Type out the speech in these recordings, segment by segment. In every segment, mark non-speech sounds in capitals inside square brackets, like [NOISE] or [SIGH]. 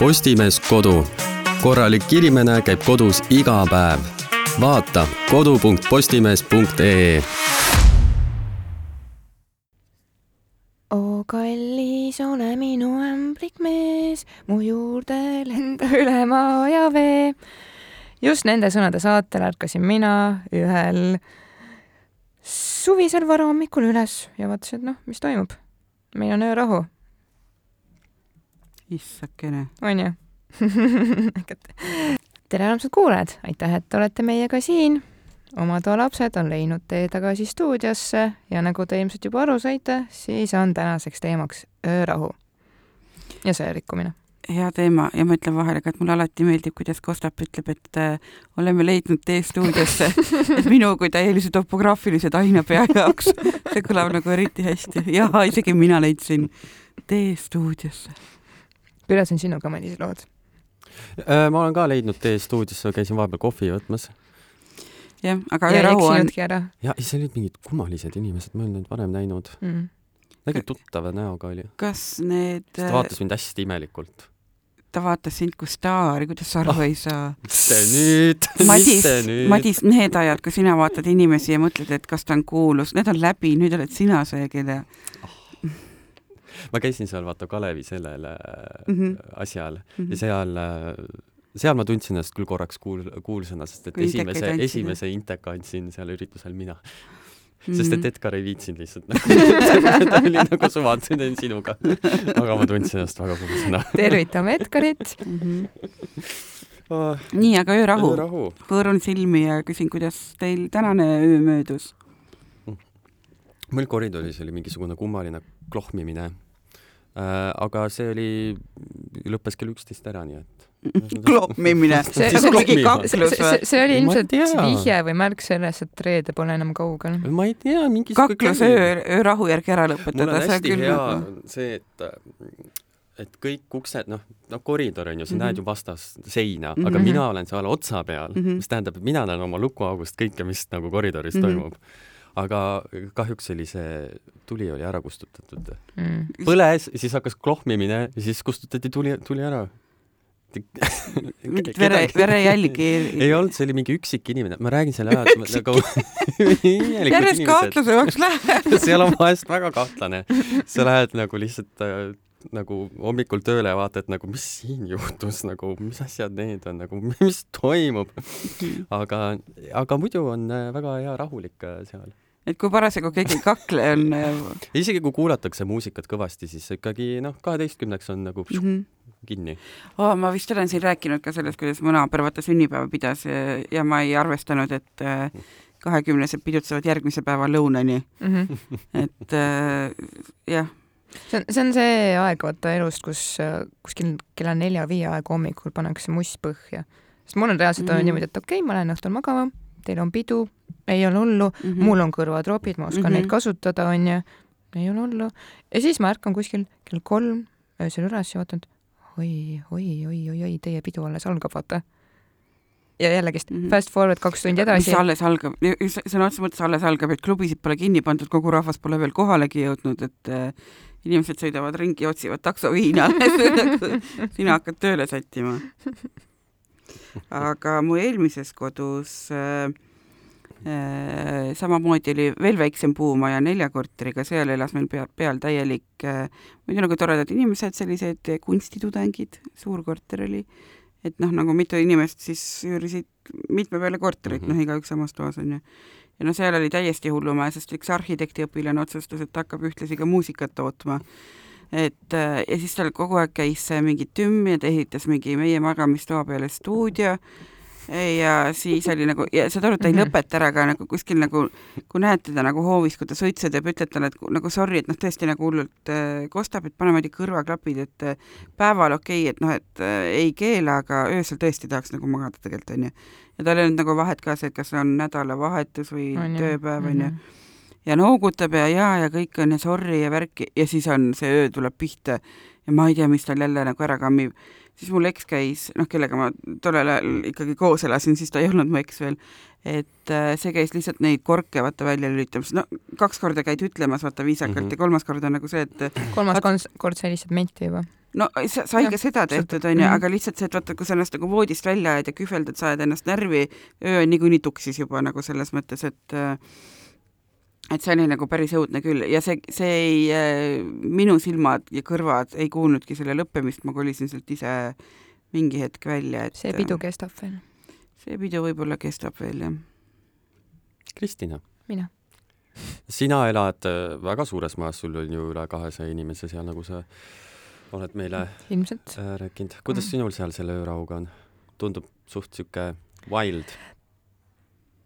Postimees Kodu. korralik inimene käib kodus iga päev. vaata kodu.postimees.ee oo kallis, ole minu ämblik mees, mu juurde lenda üle maa ja vee. just nende sõnade saatel ärkasin mina ühel suvisel varahommikul üles ja vaatasin, et noh, mis toimub. meil on öörahu, issakene. onju [LAUGHS] tere, armsad kuulajad, aitäh, et olete meiega siin. oma toa lapsed on leidnud tee tagasi stuudiosse ja nagu te ilmselt juba aru saite, siis on tänaseks teemaks öörahu ja sõja rikkumine. hea teema ja ma ütlen vahele ka, et mulle alati meeldib, kuidas Kostap ütleb, et äh, oleme leidnud tee stuudiosse, [LAUGHS] et minu kui täielise topograafilise tainapea jaoks see kõlab nagu eriti hästi ja isegi mina leidsin tee stuudiosse. Kuidas on sinuga, Madis, lood? Äh, ma olen ka leidnud tee stuudiosse, käisin vahepeal kohvi võtmas jah, aga ja ei öörahu on, ja siis olid mingid kummalised inimesed, ma ei olnud neid varem näinud. mm.. väga tuttava näoga oli. kas need, ta vaatas mind hästi imelikult. ta vaatas sind kui staari, kuidas sa aru Ah. ei saa? mis te nüüd, [LAUGHS] Madis? Madis, need ajad, kui sina vaatad inimesi ja mõtled, et kas ta on kuulus, need on läbi, nüüd oled sina see, kelle [LAUGHS] ma käisin seal vaata Kalevi sellel mm Mhm. -hmm. asjal Mhm. ja seal, seal ma tundsin ennast küll korraks kuul-, kuulsana, sest et Kui esimese, esimese inteka andsin seal üritusel mina. Mhm. sest et Edgar ei viitsinud lihtsalt nagu [LAUGHS] [LAUGHS] ta oli nagu suva, et teen sinuga. aga ma tundsin ennast väga kuulsana. tervitame Edgarit. Mhm. nii, aga öörahu. rahu. pööran silmi ja küsin, kuidas teil tänane öö möödus? meil koridoris oli mingisugune kummaline klohmimine äh,. aga see oli, lõppes kell üksteist ära, nii et. kloppimine, See- see see- oli ilmselt vihje või märk sellest, et reede pole enam kaugel. ma ei tea, mingi kaklus öö, öörahu järgi ära mul lõpetada, see on hästi küll hea nagu see, et et kõik uksed, noh, no koridor on ju, sa Mhm. näed ju vastas seina, aga Mhm. mina olen seal otsa peal Mhm. mis tähendab, et mina näen oma lukuaugust kõike, mis nagu koridoris Mhm. toimub. Aga kahjuks oli see, tuli oli ära kustutatud. Mm. põles, siis hakkas klohmimine ja siis kustutati tuli, tuli ära. mingit vere, verejälgi [LAUGHS] ei olnud, see oli mingi üksik inimene, ma räägin selle ära, et ma nagu [LAUGHS] järjest kahtlasemaks läheb. seal on vahest väga kahtlane. sa lähed nagu lihtsalt äh, nagu hommikul tööle ja vaatad nagu, mis siin juhtus nagu, mis asjad need on nagu, mis toimub. aga, aga muidu on äh, väga hea rahulik äh, seal. Et kui parasjagu keegi ei kakle, on ja isegi kui kuulatakse muusikat kõvasti, siis ikkagi noh, kaheteistkümneks on nagu mm -hmm. kinni. oh,. ma vist olen siin rääkinud ka sellest, kuidas mu naaber vaata sünnipäeva pidas ja, ja ma ei arvestanud, et äh, kahekümnesed pidutsevad järgmise päeva lõunani, Mm -hmm. et äh, jah, see on, see on see aeg vaata elust, kus äh, kuskil kella nelja-viie aegu hommikul pannakse must põhja. sest mul on reaalselt mm. -hmm. niimoodi, et okei okay,, ma lähen õhtul magama, teil on pidu, ei ole hullu mm, Mhm. -hmm. mul on kõrvatropid, ma oskan mm Mhm. -hmm. neid kasutada, onju, ei ole hullu. ja siis ma ärkan kuskil kell kolm öösel üles ja vaatan, et oi, oi, oi, oi, oi, teie pidu alles algab, vaata. ja jällegist mm Mhm. -hmm. fast forward kaks tundi mis edasi. alles algab, sõna otseses mõttes alles algab, et klubisid pole kinni pandud, kogu rahvas pole veel kohalegi jõudnud, et äh, inimesed sõidavad ringi, otsivad taksoviina [LAUGHS] sina hakkad tööle sättima. [LAUGHS] aga mu eelmises kodus äh, samamoodi oli veel väiksem puumaja nelja korteriga, seal elas meil pea, peal täielik äh, muidu nagu toredad inimesed, sellised kunstitudengid, suur korter oli, et noh, nagu mitu inimest siis üürisid mitme peale korterit mm, Mhm. -hmm. noh, igaüks samas toas onju. ja no seal oli täiesti hullumaja, sest üks arhitektiõpilane otsustas, et hakkab ühtlasi ka muusikat tootma. et äh, ja siis tal kogu aeg käis äh, mingi tümm ja ta ehitas mingi meie magamistoa peale stuudio ja siis oli nagu ja saad aru, ta ei Mhm. lõpeta ära ka nagu kuskil nagu, kui näed teda nagu hoovis, kui ta suitsu teeb, ütled talle, et nagu sorry, et noh, tõesti nagu hullult äh, kostab, et pane muidugi kõrvaklapid, et äh, päeval okei okay,, et noh, et äh, ei keela, aga öösel tõesti tahaks nagu magada tegelikult onju. ja tal ei olnud nagu vahet ka see, et kas on nädalavahetus või On tööpäev onju Mhm. ja noogutab ja jaa ja kõik on ja sorry ja värki ja siis on see öö tuleb pihta ja ma ei tea, mis tal jälle nagu ära kammib. Siis mul eks käis, noh, kellega ma tollel ajal ikkagi koos elasin, siis ta ei olnud mu eks veel, et äh, see käis lihtsalt neid korke vaata välja lülitamas, no kaks korda käid ütlemas vaata viisakalt mm. -hmm. ja kolmas kord on nagu see, et kolmas Vaat- kord sa helistad menti juba. no sa- sai ka seda tehtud, onju, Mhm. aga lihtsalt see, et vaata, kui sa ennast nagu voodist välja ajad ja kühveldad, sa ajad ennast närvi, öö on niikuinii tuksis juba nagu selles mõttes, et äh, et see oli nagu päris õudne küll ja see, see ei, minu silmad ja kõrvad ei kuulnudki selle lõppemist, ma kolisin sealt ise mingi hetk välja, et see pidu kestab veel. see pidu võib-olla kestab veel, jah. Kristina. mina. sina elad äh, väga suures majas, sul on ju üle kahesaja inimese seal, nagu sa oled meile ilmselt. äh, rääkinud. kuidas Mm. sinul seal selle öörahuga on? tundub suht sihuke wild.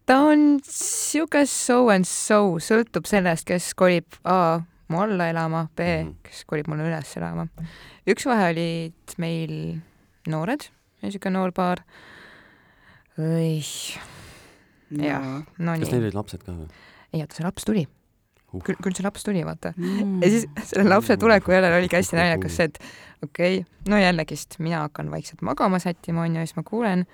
Ta on sihuke so and so, sõltub sellest, kes kolib A mu alla elama, B Mhm. kes kolib mulle üles elama. üks vahe olid meil noored, niisugune noor paar. Jah. no kas neil nii, olid lapsed ka või ei oota, see laps tuli uh.? küll, küll see laps tuli, vaata Mm. ja siis selle lapse tuleku järel oligi hästi naljakas see, et okei okay,, no jällegist mina hakkan vaikselt magama sättima, onju, ja siis ma kuulen,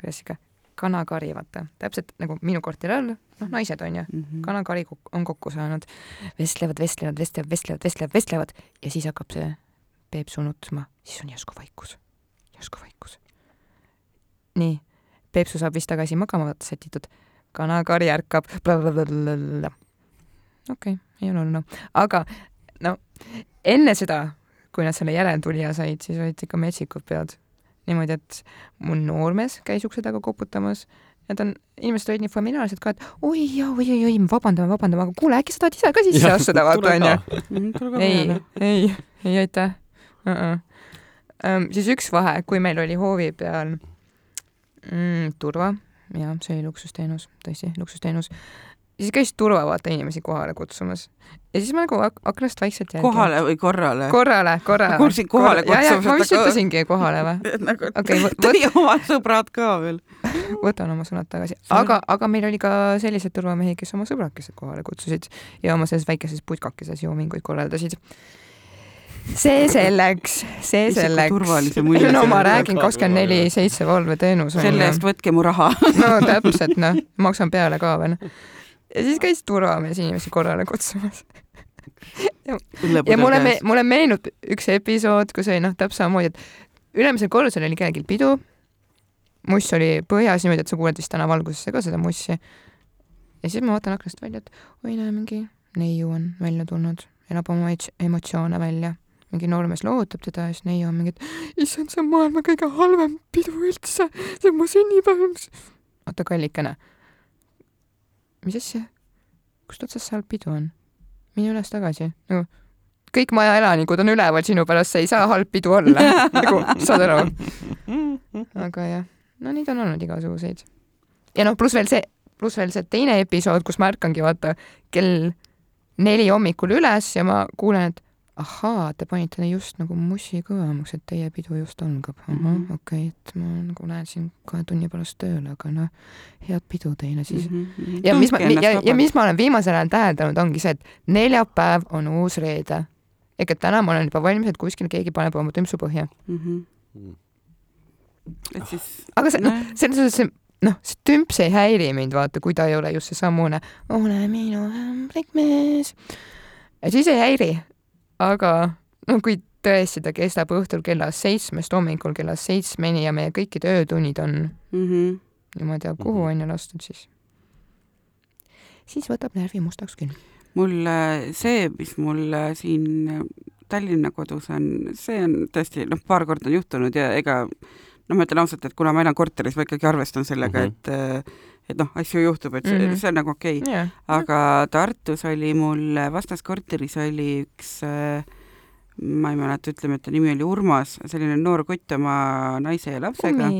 kuidas sihuke kanakari, vaata, täpselt nagu minu korteri all, noh, naised onju, Mhm. kanakari kuk- on kokku saanud, vestlevad, vestlevad, vestlevad, vestlevad, vestlevad, vestlevad ja siis hakkab see Peepsu nutma, siis on järsku vaikus, järsku vaikus. nii, Peepsu saab vist tagasi magama vaata sätitud, kanakari ärkab, okei okay,, ei ole hullu, aga no enne seda, kui nad selle järeltulija said, siis olid ikka metsikud pead. Niimoodi, et mu noormees käis ukse taga koputamas ja ta on, inimesed olid nii familiaarsed ka, et oi oi, oi, oi, vabandame, vabandame, aga kuule, äkki sa tahad ise ka sisse astuda, vaata onju. Ka ei ei, ei aitäh uh. -uh. Um, siis üks vahe, kui meil oli hoovi peal mm, turva, jaa, see oli luksusteenus, tõesti, luksusteenus, siis käis turva vaata inimesi kohale kutsumas ja siis ma nagu ak- aknast vaikselt jälgin. kohale või korrale? korrale, korrale. Ma kuulsin kohale kutsumas, ma vist ütlesingi kohale või? [LAUGHS] nagu Okei, võ- teie omad sõbrad ka veel. [LAUGHS] võtan oma sõnad tagasi, aga, aga meil oli ka selliseid turvamehi, kes oma sõbrakesed kohale kutsusid ja oma selles väikeses putkakeses joominguid korraldasid. see selleks, see selleks no ma räägin kakskümmend neli seitse valveteenus selle ju eest. võtke mu raha. no täpselt noh, maksan peale ka veel. Ja siis käis turvamees inimesi korrale kutsumas. ja mulle me-, mulle meenub üks episood, kus oli noh, täpselt samamoodi, et ülemisel korrusel oli kellelgi pidu, muss oli põhjas niimoodi, et sa kuuled vist tänavalgusesse ka seda mussi. ja siis ma vaatan aknast välja, et oi näe, mingi neiu on välja tulnud, elab oma emotsioone välja. mingi noormees lohutab teda ja siis neiu on mingi, et issand, see on maailma kõige halvem pidu üldse, see on mu sünnipäev. oota, kallikene. Mis asja? kust otsast seal pidu on? mine üles tagasi nagu kõik maja elanikud on üleval sinu pärast, see ei saa halb pidu olla, [LAUGHS] nagu saad aru. aga jah, no neid on olnud igasuguseid. ja noh, pluss veel see, pluss veel see teine episood, kus ma ärkangi vaata kell neli hommikul üles ja ma kuulen, et ahaa, te panite just nagu mussi kõvemaks, et teie pidu just algab. ahah Mhm., okei, et ma nagu lähen siin kahe tunni pärast tööle, aga noh, head pidu teile siis. Mhm. ja mis ma, ja, ja mis ma olen viimasel ajal täheldanud, ongi see, et neljapäev on uus reede. ehk et täna ma olen juba valmis, et kuskil keegi paneb oma tümpsu põhja. Mhm. Mm. et siis. aga see, noh, selles suhtes see, noh, see tümps ei häiri mind, vaata, kui ta ei ole just seesamune ole minu ämblik mees. ja siis ei häiri. Aga no kui tõesti ta kestab õhtul kella seitsmest hommikul kella seitsmeni ja meie kõikide öötunnid on Mhm. jumal teab kuhu Mhm. on ju lastud, siis, siis võtab närvi mustaks küll. mul äh, see, mis mul äh, siin äh, Tallinna kodus on, see on tõesti noh, paar korda on juhtunud ja ega no ma ütlen ausalt, et kuna ma elan korteris, ma ikkagi arvestan sellega mm, -hmm. et et noh, asju juhtub, et see, mm. -hmm. see on nagu okei okay.. jah, aga Tartus oli mul vastaskorteris oli üks äh, ma ei mäleta, ütleme, et ta nimi oli Urmas, selline noor kutt oma naise ja lapsega.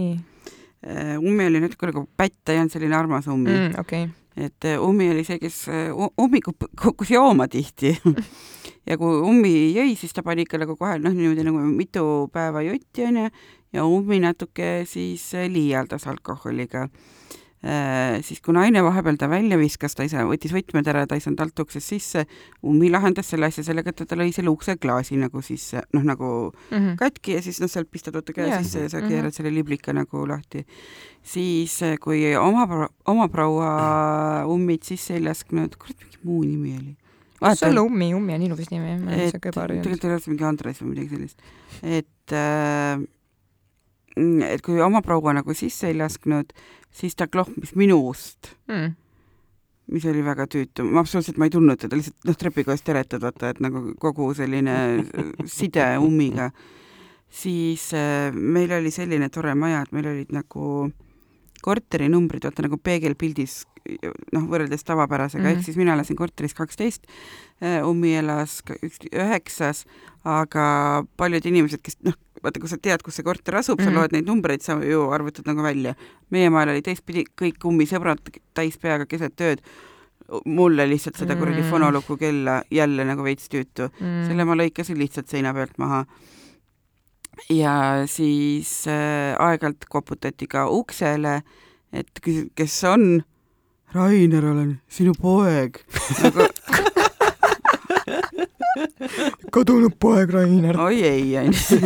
Ummi oli natuke nagu pätt, ta ei olnud selline armas Ummi mm., okei, et äh, Ummi oli see, kes äh, Ummi kukkus jooma tihti [LAUGHS] ja kui Ummi jõi, siis ta pani ikka nagu kohe noh, niimoodi nagu mitu päeva jotti onju ja Ummi natuke siis äh, liialdas alkoholiga. Siis kui naine vahepeal ta välja viskas, ta ise võttis võtmed ära, ta ei saanud alt uksest sisse, Ummi lahendas selle asja sellega, et ta lõi selle ukseklaasi nagu sisse, noh nagu Mhm. katki ja siis noh, sealt pistad vaata käe Jaa. sisse ja sa Mhm. keerad selle liblika nagu lahti. siis eh, kui oma, oma proua ummid sisse ei lasknud, kurat, mingi muu nimi oli. kas sul Ummi, Ummi on ilus nimi, ma olen see kõbar öelnud. tegelikult oli see mingi Andres või midagi sellist, et äh, et kui oma proua nagu sisse ei lasknud, siis ta klohmis minust, Mm. mis oli väga tüütu, ma absoluutselt, ma ei tundnud teda, lihtsalt noh, trepikojas teretad, vaata, et nagu kogu selline [LAUGHS] side ummiga. siis äh, meil oli selline tore maja, et meil olid nagu korterinumbrid, vaata nagu peegelpildis, noh, võrreldes tavapärasega mm, -hmm. Mhm. ehk siis mina elasin korteris kaksteist, Ummi elas üks, üheksas, aga paljud inimesed, kes noh, vaata, kui sa tead, kus see korter asub mm, -hmm. sa Mhm. loed neid numbreid, sa ju arvutad nagu välja. meie maal oli teistpidi, kõik Ummi sõbrad täis peaga keset ööd, mulle lihtsalt seda kuradi Mm. fonoluku kella jälle nagu veits tüütu Mm. selle ma lõikasin lihtsalt seina pealt maha. ja siis äh, aeg-ajalt koputati ka uksele, et kes on? Rainer olen, sinu poeg [LAUGHS] nagu, [LAUGHS] kadunud poeg Rainer. oi ei, onju.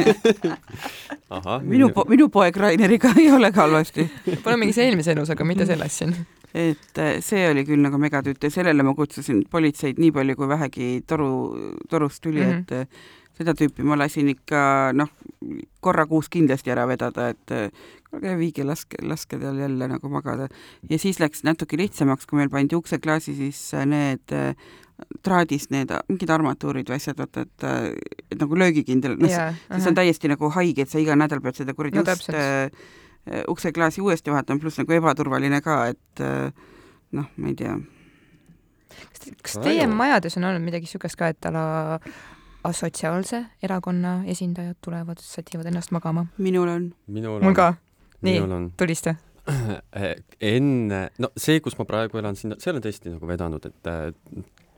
[LAUGHS] minu minu poeg Raineriga [LAUGHS] ei ole ka halvasti. Pole mingis eelmises elus, aga mitte selles siin. et äh, see oli küll nagu megatüütu ja sellele ma kutsusin politseid nii palju, kui vähegi toru, torust tuli mm. -hmm. et äh, seda tüüpi ma lasin ikka noh, korra kuus kindlasti ära vedada, et äh, kuulge, viige, laske, laske tal jälle nagu magada. ja siis läks natuke lihtsamaks, kui meil pandi ukseklaasi sisse need traadist need mingid armatuurid või asjad, vaata, et, äh, et nagu löögikindel, noh, jaa. siis on täiesti nagu haige, et sa iga nädal pead seda kuradi No ust täpselt. äh, ukseklaasi uuesti vaatama, pluss nagu ebaturvaline ka, et äh, noh, ma ei tea. kas, kas teie Raju. majades on olnud midagi siukest ka, et ala asotsiaalse erakonna esindajad tulevad, sätivad ennast magama? minul on. mul ka. nii tulista. [CLEARS THROAT] enne, no see, kus ma praegu elan, sinna, seal on tõesti nagu vedanud, et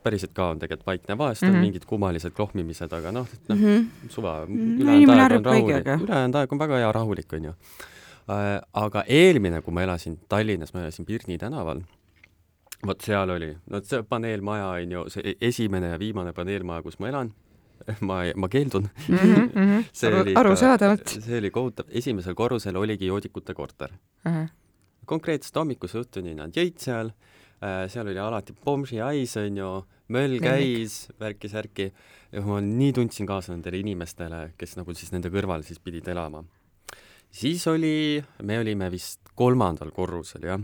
päriselt ka on tegelikult vaikne, vahest mm Mhm. -hmm. on mingid kummalised klohmimised, aga noh, noh Mm -hmm. suva, Mm, ülejäänud aeg on rahulik, ülejäänud aeg on väga hea rahulik, onju. aga eelmine, kui ma elasin Tallinnas, ma elasin Pirni tänaval, vot seal oli, no see paneelmaja on ju see esimene ja viimane paneelmaja, kus ma elan, [LAUGHS] ma, ma keeldun, [LAUGHS] see oli arusaadavalt. see oli kohutav, esimesel korrusel oligi joodikute korter. konkreetselt hommikuse õhtuni nad jõid seal, seal oli alati pomsi hais, onju, möll Lemmik. käis, värki-särki ja ma nii tundsin kaasa nendele inimestele, kes nagu siis nende kõrval siis pidid elama. siis oli, me olime vist kolmandal korrusel, jah.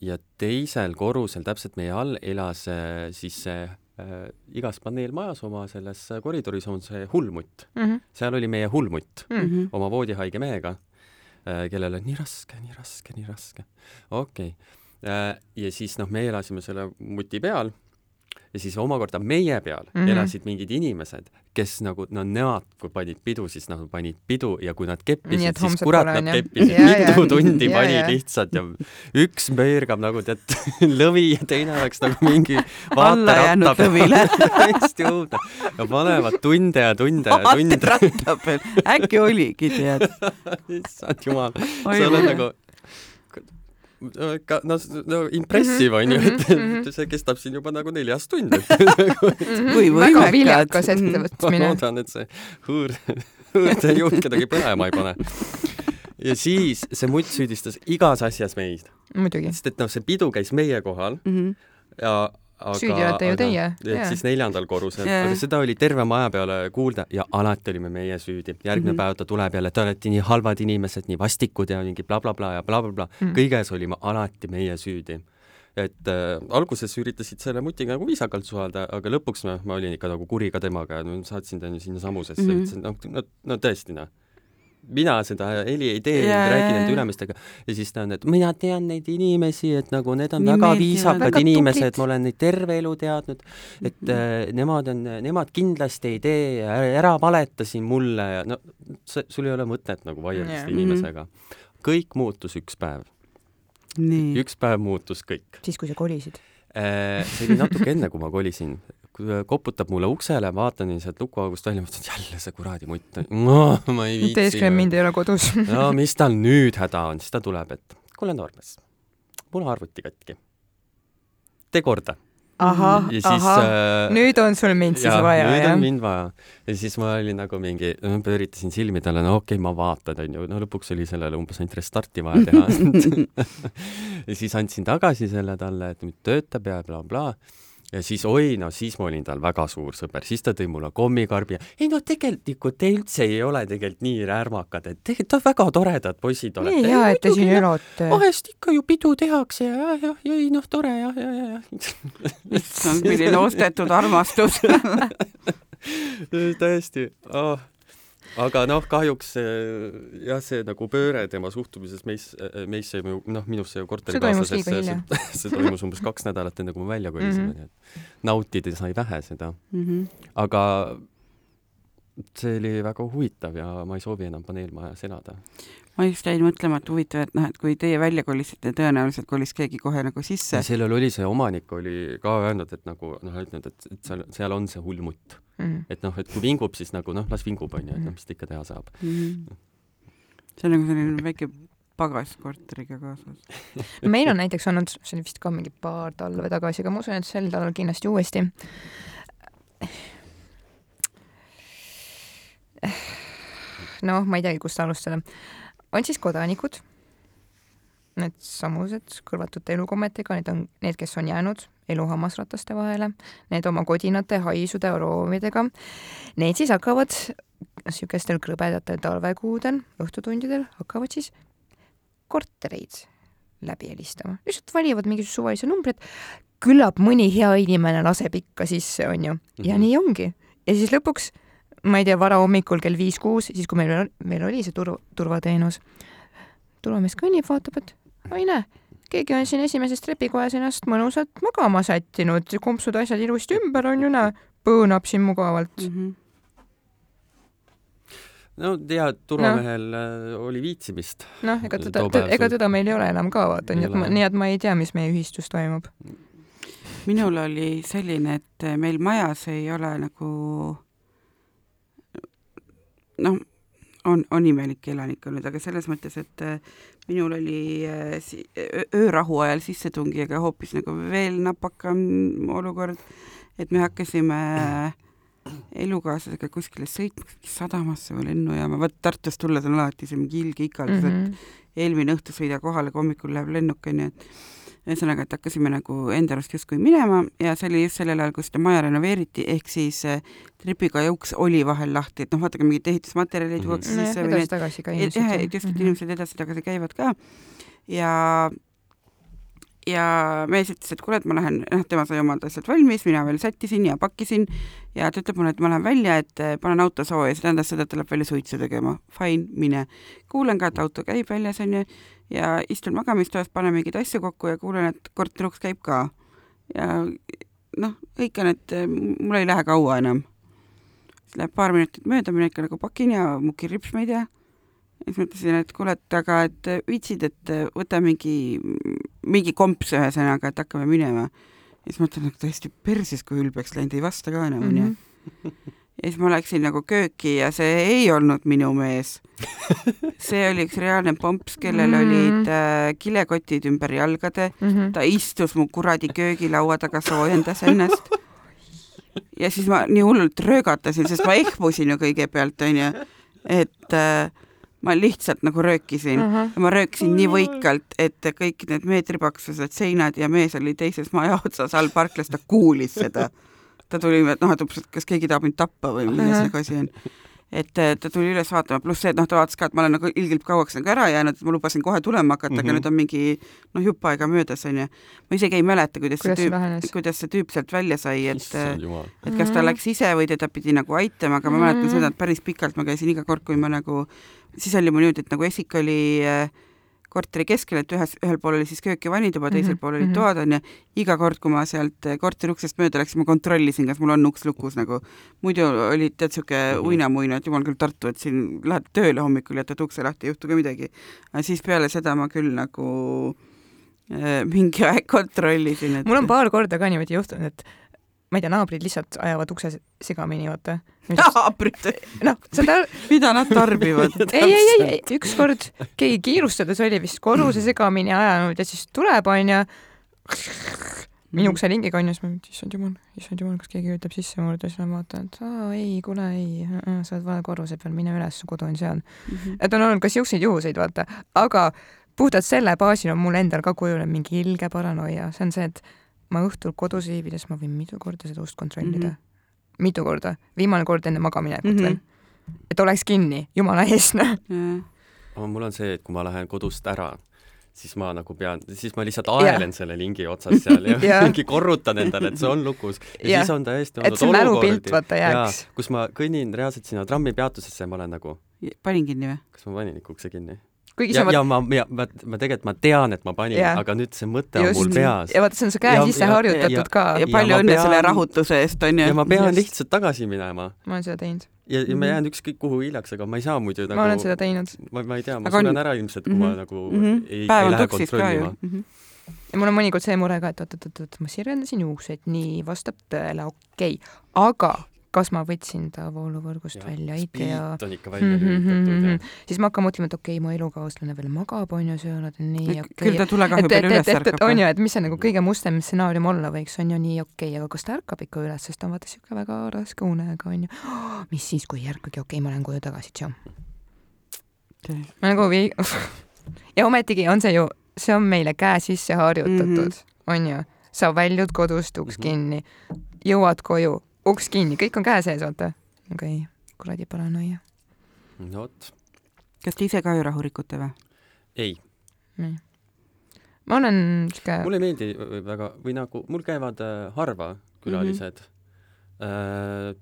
ja teisel korrusel täpselt meie all elas eh, siis see äh, igas paneelmajas oma selles koridoris on see hullmutt, Mhm. seal oli meie hullmutt Mm. Mhm. oma voodihaige mehega, kellel on nii raske, nii raske, nii raske. okei okay.. Ja siis noh, me elasime selle muti peal ja siis omakorda meie peal mm. -hmm. elasid mingid inimesed, kes nagu, no nemad, kui panid pidu, siis nad panid pidu ja kui nad keppisid siis kurat, nad ju? keppisid jaa. mitu tundi Jaa, panid jaa. lihtsalt ja üks põrgab nagu tead [LAUGHS] lõvi ja teine oleks nagu mingi [LAUGHS] Alla jäänud lõvile. [LAUGHS] täiesti õudne ja panevad tunde ja tunde ja tunde äkki oligi, tead. issand jumal, sa oled nagu ka no, no impressive on ju, et Mhm, et see kestab siin juba nagu neljas tund [LAUGHS] [LAUGHS] Kui väga võimekad. viljakas ma ettevõtmine. loodan, et see hõõr, hõõrde juht kedagi põlema ei pane. ja siis see mutt süüdistas igas asjas meid, muidugi. sest et noh, see pidu käis meie kohal Mhm. ja aga, Süüdi olete ju teie, jaa. siis neljandal korrusel Jaa. aga seda oli terve maja peale kuulda ja alati olime meie süüdi. järgmine mm. -hmm. päev ta tuleb jälle, te olete nii halvad inimesed, nii vastikud ja mingi blablabla bla, bla, ja blablabla bla. Mm. mm.. kõiges olime alati meie süüdi. et äh, alguses üritasid selle mutiga nagu viisakalt suhelda, aga lõpuks noh, ma olin ikka nagu kuri ka temaga ja no, saatsin ta sinnasamusesse mm, Mhm. -hmm. ütlesin, noh, no, no tõesti noh mina seda heli ei tee yeah,, räägi jaa, nende ülemistega ja siis ta on, et mina tean neid inimesi, et nagu need on Nii väga viisakad Väga inimesed ma olen neid terve elu teadnud, et Mhm. äh, nemad on, nemad kindlasti ei tee ja ära, valeta siin mulle ja no see, sul ei ole mõtet nagu vaielda Jaa. selle inimesega. kõik muutus üks päev, üks päev muutus kõik. siis, kui sa kolisid. see oli natuke enne, kui ma kolisin. Koputab mulle uksele, vaatan sealt lukuaugust välja, mõtlen, et jälle see kuradi mutt, [LAUGHS] ma ei viitsi. teesklem mind ei ole kodus. no mis tal nüüd häda on, siis ta tuleb, et kuule, Normas, mul on arvuti katki. tee korda. ahah ja, ahah, äh, nüüd on sul mind siis jaa, vaja, nüüd jah on? mind vaja. ja siis ma olin nagu mingi, pööritasin silmi talle, no okei okay,, ma vaatan, onju, no lõpuks oli sellele umbes ainult restarti vaja teha [LAUGHS] ja siis andsin tagasi selle talle, et nüüd töötab ja blablabla bla.. Ja siis oi, no siis ma olin tal väga suur sõber, siis ta tõi mulle kommikarbi ja ei no tegelikult te üldse ei ole tegelikult nii ärmakad, et tegelikult väga toredad poisid olete. nii hea, et te siin elate. vahest ikka ju pidu tehakse ja, jah, jah, ei noh, tore jah, ja, ja, ja. issand, milline ostetud armastus [LAUGHS] tõesti oh aga noh, kahjuks jah, see nagu pööre tema suhtumises meis, meisse, noh, minusse ja korterikaaslasesse, see, [LAUGHS] see toimus umbes kaks nädalat enne, kui me välja kolisime mm, -hmm. nii et nautida sai vähe seda mm. -hmm. aga see oli väga huvitav ja ma ei soovi enam paneelmajas elada. ma just jäin mõtlema, et huvitav, et noh, et kui teie välja kolisite, tõenäoliselt kolis keegi kohe nagu sisse. sellel oli see omanik oli ka öelnud, et nagu noh, ütlenud, et, et seal, seal on see hull mutt mm. -hmm. et noh, et kui vingub, siis nagu noh, las vingub, onju, et noh, mis ta ikka teha saab mm. -hmm. see on nagu selline väike pagas korteriga kaasas [LAUGHS] meil on näiteks olnud, see oli vist ka mingi paar talve tagasi, aga ma usun, et sel talvel kindlasti uuesti. noh, ma ei teagi, kust alustada. on siis kodanikud, needsamused kõlvatute elukommetega, need on need, kes on jäänud elu hammasrataste vahele, need oma kodinate haisude aroomidega. Need siis hakkavad niisugustel krõbedatel talvekuudel, õhtutundidel hakkavad siis kortereid läbi helistama, lihtsalt valivad mingisuguse suvalise numbri, et küllap mõni hea inimene laseb ikka sisse, onju, ja mm -hmm. nii ongi. ja siis lõpuks, ma ei tea, varahommikul kell viis-kuus, siis kui meil, meil oli see turv, turvateenus, turvamees kõnnib, vaatab, et oi näe keegi on siin esimeses trepikojas ennast mõnusalt magama sättinud, kompsud, asjad ilusti ümber on ju, näe, põõnab siin mugavalt mm. -hmm no ja turvamehel no. Äh, oli viitsimist. noh, ega teda, ega teda meil ei ole enam ka vaata, nii et ma, nii et ma ei tea, mis meie ühistus toimub. minul oli selline, et meil majas ei ole nagu noh, on, on imelik elanik olnud, aga selles mõttes, et äh, minul oli äh, öörahu ajal sissetungijaga hoopis nagu veel napakam olukord, et me hakkasime elukaaslasega kuskile sõitma, sadamasse või lennujaama, vot Tartust tulles on alati see mingi ilge ikaldus mm, -hmm. et mhm. eelmine õhtu sõida kohale, kui hommikul läheb lennuk, onju, et ühesõnaga, et hakkasime nagu enda arust justkui minema ja see oli just sellel ajal, kui seda maja renoveeriti, ehk siis äh, trepikoja uks oli vahel lahti, et noh, vaata, kui mingeid ehitusmaterjali tuuakse mm -hmm. sisse. edasi-tagasi ka inimesed. jah, et just, et mm -hmm. inimesed edasi-tagasi käivad ka ja ja mees ütles, et kuule, et ma lähen, noh, tema sai omad asjad valmis, mina veel sättisin ja pakkisin ja ta ütleb mulle, et ma lähen välja, et äh, panen auto sooja, see tähendas seda, et ta läheb välja suitsu tegema. Fine, mine. kuulen ka, et auto käib väljas, onju ja istun magamistoas, panen mingeid asju kokku ja kuulen, et korteriuks käib ka. ja noh, hõikan, et eh, mul ei lähe kaua enam. siis läheb paar minutit mööda, mina ikka nagu pakin ja mukin ripsmeid ja siis mõtlesin, et kuule, et aga et viitsid, et võta mingi, mingi komps ühesõnaga, et hakkame minema. ja siis mõtlen, et täiesti perses, kui ülbeks läinud, ei vasta ka enam, onju. Mhm ja siis ma läksin nagu kööki ja see ei olnud minu mees. [LAUGHS] see oli üks reaalne pomps, kellel mm -hmm. olid äh, kilekotid ümber jalgade mm, -hmm. ta istus mu kuradi köögilaua taga, soojendas ennast. ja siis ma nii hullult röögatasin, sest ma ehmusin ju kõigepealt, onju, et äh, ma lihtsalt nagu röökisin uh. -huh. ja ma röökisin nii võikalt, et kõik need meetripaksused seinad ja mees oli teises maja otsas all parklas, ta kuulis seda ta tuli, et noh, et umbes, et kas keegi tahab mind tappa või milles nagu asi on. Et ta tuli üles vaatama, pluss see, et noh, ta vaatas ka, et ma olen nagu ilgelt kauaks nagu ära jäänud, et ma lubasin kohe tulema hakata mm, -hmm. aga mhm. nüüd on mingi noh, jupp aega möödas, onju. ma isegi ei mäleta, kuidas, see tüüp, kuidas see tüüp sealt välja sai, et et kas ta mhm. läks ise või teda pidi nagu aitama, aga ma mäletan mm -hmm. seda, et päris pikalt ma käisin iga kord, kui ma nagu, siis oli mul niimoodi, et nagu esik oli äh, korteri keskel, et ühes, ühel pool oli siis köök ja vannituba, teisel mm -hmm. pool olid mhm. toad onju. iga kord, kui ma sealt korteri uksest mööda läksin, ma kontrollisin, kas mul on uks lukus nagu. muidu oli tead siuke mhm. uinamuina, et jumal küll Tartu, et siin lähed tööle hommikul, jätad ukse lahti, ei juhtu ka midagi. aga siis peale seda ma küll nagu äh, mingi aeg kontrollisin, et. mul on paar korda ka niimoodi juhtunud, et ma ei tea, naabrid lihtsalt ajavad ukse segamini, vaata. [LAUGHS] naabrid? noh, seda [LAUGHS] mida nad tarbivad [LAUGHS] ei, ei, ei, ei, ükskord keegi kiirustades oli vist korruse segamini ajanud ja siis tuleb, onju, minu ukse lingiga onju, siis ma, issand jumal, issand jumal, kas keegi ütleb sisse murde, siis ma vaatan, et aa ei, kuule ei, sa oled vale korruse peal, mine üles, su kodu on seal mm. -hmm. et on olnud ka siukseid juhuseid, vaata, aga puhtalt selle baasil on mul endal ka kujunenud mingi ilge paranoia, see on see, et ma õhtul kodus viibides ma võin mitu korda seda ust kontrollida mm. -hmm. mitu korda, viimane kord enne magaminekut mm. -hmm. veel. et oleks kinni, jumala eest, noh. jah. mul on see, et kui ma lähen kodust ära, siis ma nagu pean, siis ma lihtsalt aelen selle lingi otsas seal ja [LAUGHS] Jah. mingi korrutan endale, et see on lukus. ja Jah. siis on täiesti et see mälupilt vaata jääks. kus ma kõnnin reaalselt sinna trammipeatusesse ja ma olen nagu, panin kinni või? kas ma panin ikka ukse kinni? Kuigi ja sa, ja ma, ma, ma, ma tegelikult ma tean, et ma panin, Jah. aga nüüd see mõte on mul peas. ja vaata, see on su käe Ja- sisse ja- harjutatud ja- ka ja Ja palju ma õnne pean- selle rahutuse eest, onju. ja ma pean Just. lihtsalt tagasi minema ma olen seda teinud, ja, ja ma Mhm. jään ükskõik kuhu hiljaks, aga ma ei saa muidu nagu ma olen seda teinud ma, ma ei tea, ma Aga on- suren ära ilmselt, kui ma Mhm. nagu Mhm. ei, päev ei on lähe kontrollima.. Mhm. ja mul on mõnikord see mure ka, et oot-oot-oot, ma sirgendasin juukseid, nii, vastab tõele, okei okay., aga kas ma võtsin ta vooluvõrgust Jah, välja, ei tea. on ikka välja lülitatud ja siis ma hakkan mõtlema, et okei okay,, mu elukaaslane veel magab, on ju, söönud, nii okei küll ta tulekahju et, peal et, üles ärkab on ju, et mis see nagu kõige mustem stsenaarium olla võiks, on ju nii okei okay,, aga kas ta ärkab ikka üles, sest ta on vaata siuke väga raske unega, on ju. [GASPS] mis siis, kui ei ärkagi, okei okay,, ma lähen koju tagasi, tšau. ma nagu vii-, [LAUGHS] ja ometigi on see ju, see on meile käe sisse harjutatud mm, Mhm. -hmm. on ju. sa väljud kodust, uks Mhm. mm -hmm. kinni, jõuad koju, uks kinni, kõik on käe sees, vaata. okei okay., kuradi paranoia. no vot, kas te ise ka öörahu rikute või? ei, nii. ma olen siuke, mulle ei meeldi äh, väga või nagu mul käivad äh, harva külalised mm. -hmm. Äh,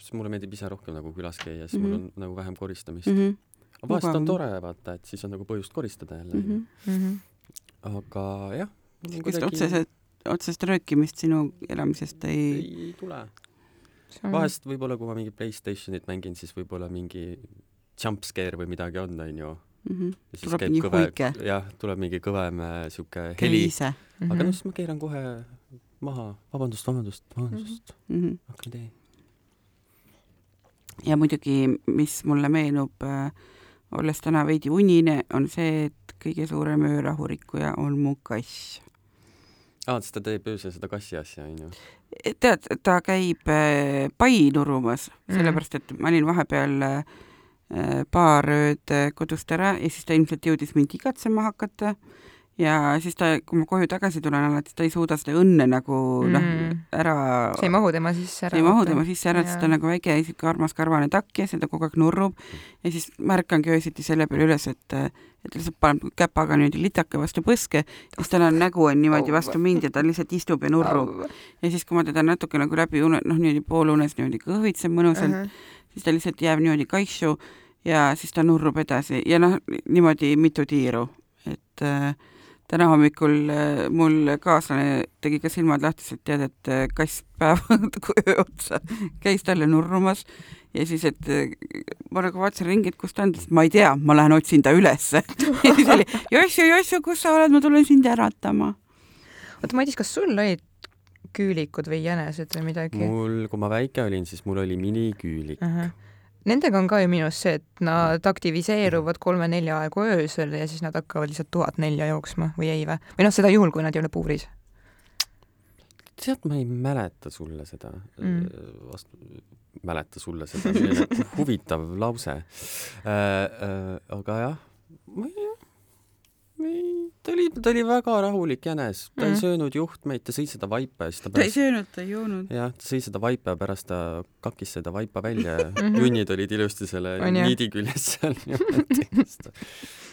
siis mulle meeldib ise rohkem nagu külas käia, siis mm -hmm. mul Mhm. on nagu vähem koristamist mm mm. -hmm. aga vahest on tore vaata, et siis on nagu põhjust koristada jälle mm. mm. -hmm. Aga jah, kas otseselt, otsest röökimist sinu elamisest ei, ei, ei tule. On- vahest võib-olla, kui ma mingi Playstationit mängin, siis võib-olla mingi jumpscare või midagi on, onju. mm -hmm. ja siis Tuleb käib mingi kõve huike., jah, tuleb mingi kõvem äh, sihuke heli, Kriise Mhm. aga noh, siis ma keeran kohe maha, vabandust, vabandust, vabandust, mm. -hmm. hakkan tee. ja muidugi, mis mulle meenub äh,, olles täna veidi unine, on see, et kõige suurem öörahurikkuja on mu kass. aa, siis ta teeb öösel seda kassi asja, onju. tead, ta käib äh, pai nurumas mm., sellepärast et ma olin vahepeal äh, paar ööd äh, kodust ära ja siis ta ilmselt jõudis mind igatsema hakata ja siis ta, kui ma koju tagasi tulen alati, ta ei suuda seda õnne nagu mm. noh Mm., ära see ei mahu tema sisse ära. ei mahu tema sisse ära, sest ta on nagu väike siuke armas karvane takk ja seda kogu aeg nurrub ja siis ma ärkangi öösiti selle peale üles, et et ta lihtsalt paneb käpaga niimoodi litake vastu põske, siis tal on nägu on niimoodi vastu mind ja ta lihtsalt istub ja nurrub. ja siis, kui ma teda natuke nagu läbi une, noh niimoodi poolunes niimoodi kõhvitseb mõnusalt uh, -huh. siis ta lihtsalt jääb niimoodi kaisu ja siis ta nurrub edasi ja noh, niimoodi mitu tiiru, et äh, täna hommikul äh, mul kaaslane tegi ka silmad lahtised, tead, et äh, kass päev [LAUGHS] öö otsa käis talle nurrumas ja siis, et äh, ma nagu vaatasin ringi, et kus ta on, ta ütles, ma ei tea, ma lähen otsin ta ülesse. [LAUGHS] ja siis oli Jossu, Jossu, kus sa oled, ma tulen sind äratama. oota, Madis, kas sul olid küülikud või jänesed või midagi? mul, kui ma väike olin, siis mul oli miniküülik. Nendega on ka ju arust see, et nad aktiviseeruvad kolme-nelja aegu öösel ja siis nad hakkavad lihtsalt tuhat nelja jooksma või ei või? või noh, seda juhul, kui nad ei ole puuris. tead, ma ei mäleta sulle seda Mm. mm., vastu, mäleta sulle seda, selline [LAUGHS] huvitav lause äh,. Äh, aga jah, ta oli, ta oli väga rahulik jänes, ta mm. Ei söönud juhtmeid, ta sõi seda vaipa ja siis ta ta ei pärast, söönud, ta ei joonud. jah, ta sõi seda vaipa ja pärast ta kakkis seda vaipa välja ja Mhm. junnid olid ilusti selle niidi küljes seal niimoodi.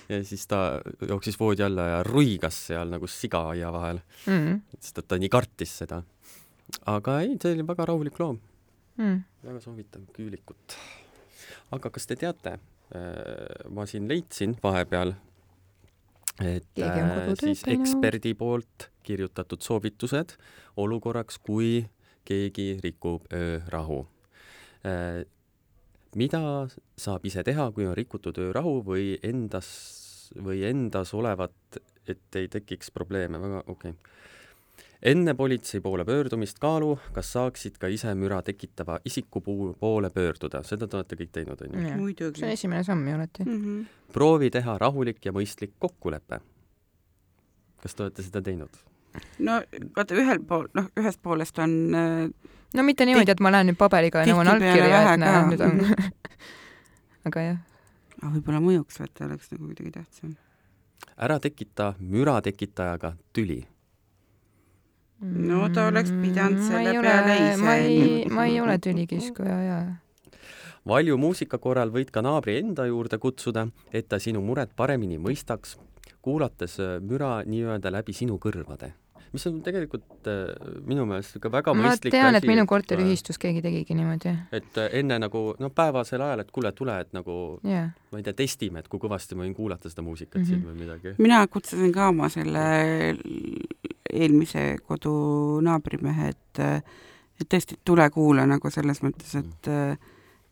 ja siis ta jooksis voodi alla ja ruigas seal nagu siga aia vahel, Mm. sest et ta nii kartis seda. aga ei, ta oli väga rahulik loom, Mm. väga soovitav küülikut. aga kas te teate, ma siin leidsin vahepeal, et äh, siis eksperdi poolt kirjutatud soovitused olukorraks, kui keegi rikub öörahu. mida saab ise teha, kui on rikutud öörahu või endas või endas olevat, et ei tekiks probleeme, väga okei okay. Enne politsei poole pöördumist kaalu, kas saaksid ka ise müra tekitava isiku poole pöörduda, seda te olete kõik teinud, onju. See on esimene samm ju alati. Mhm. proovi teha rahulik ja mõistlik kokkulepe. kas te olete seda teinud? no vaata, ühel pool, noh, ühest poolest on äh, no mitte niimoodi, et ma lähen nüüd paberiga ja nõuan allkirja, et näe, nüüd on. [LAUGHS] aga jah, aga võib-olla mõjuks, vaata, oleks nagu kuidagi tähtsam. ära tekita müra tekitajaga tüli. No ta oleks pidanud Mm, selle ma ei ole- peale ise- ma ei, ma ei ole tülikiskuja ja valju muusika korral võid ka naabri enda juurde kutsuda, et ta sinu muret paremini mõistaks, kuulates äh, müra nii-öelda läbi sinu kõrvade. Mis on tegelikult äh, minu meelest ikka väga ma mõistlik tean, et minu korteriühistus keegi tegigi niimoodi. et äh, enne nagu noh, päevasel ajal, et kuule, tule, et nagu jaa. ma ei tea, testime, et kui kõvasti ma võin kuulata seda muusikat mm. -hmm. siin või midagi. mina kutsusin ka oma selle eelmise kodu naabrimehe, et et tõesti, tule kuula nagu selles mõttes, et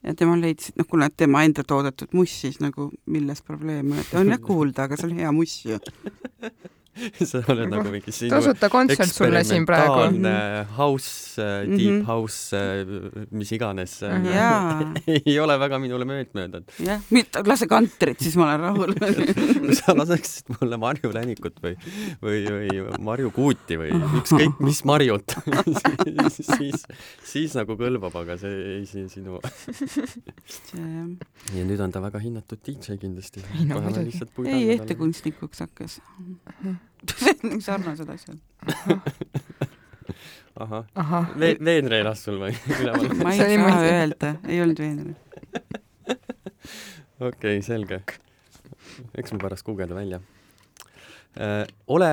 ja tema leidis, et noh, kuna tema enda toodetud muss, siis nagu milles probleem on, et on jah kuulda, aga see on hea muss ju. [LAUGHS] [LAUGHS] sa oled nagu mingi sinu tasuta kontsert sulle siin praegu. eksperimentaalne house, Mhm. deep house, mis iganes Mhm. [LAUGHS] jaa, ei ole väga minule meeltmööda, et jah, lase kantrit, siis ma olen rahul. [LAUGHS] kui sa laseksid mulle Marju Länikut või, või, või Marju Kuuti või ükskõik mis Marjut siis, siis nagu kõlbab, aga see ei siin sinu. ja nüüd on ta väga hinnatud DJ kindlasti. Ei no muidugi. ei, ettekunstnikuks hakkas. [LAUGHS] sarnased asjad. ahah, ahah, Ve-, veenre elas sul või? [LAUGHS] ma ei saa öelda, ei olnud veenev. okei okay,, selge. eks ma pärast guugeldan välja äh,. ole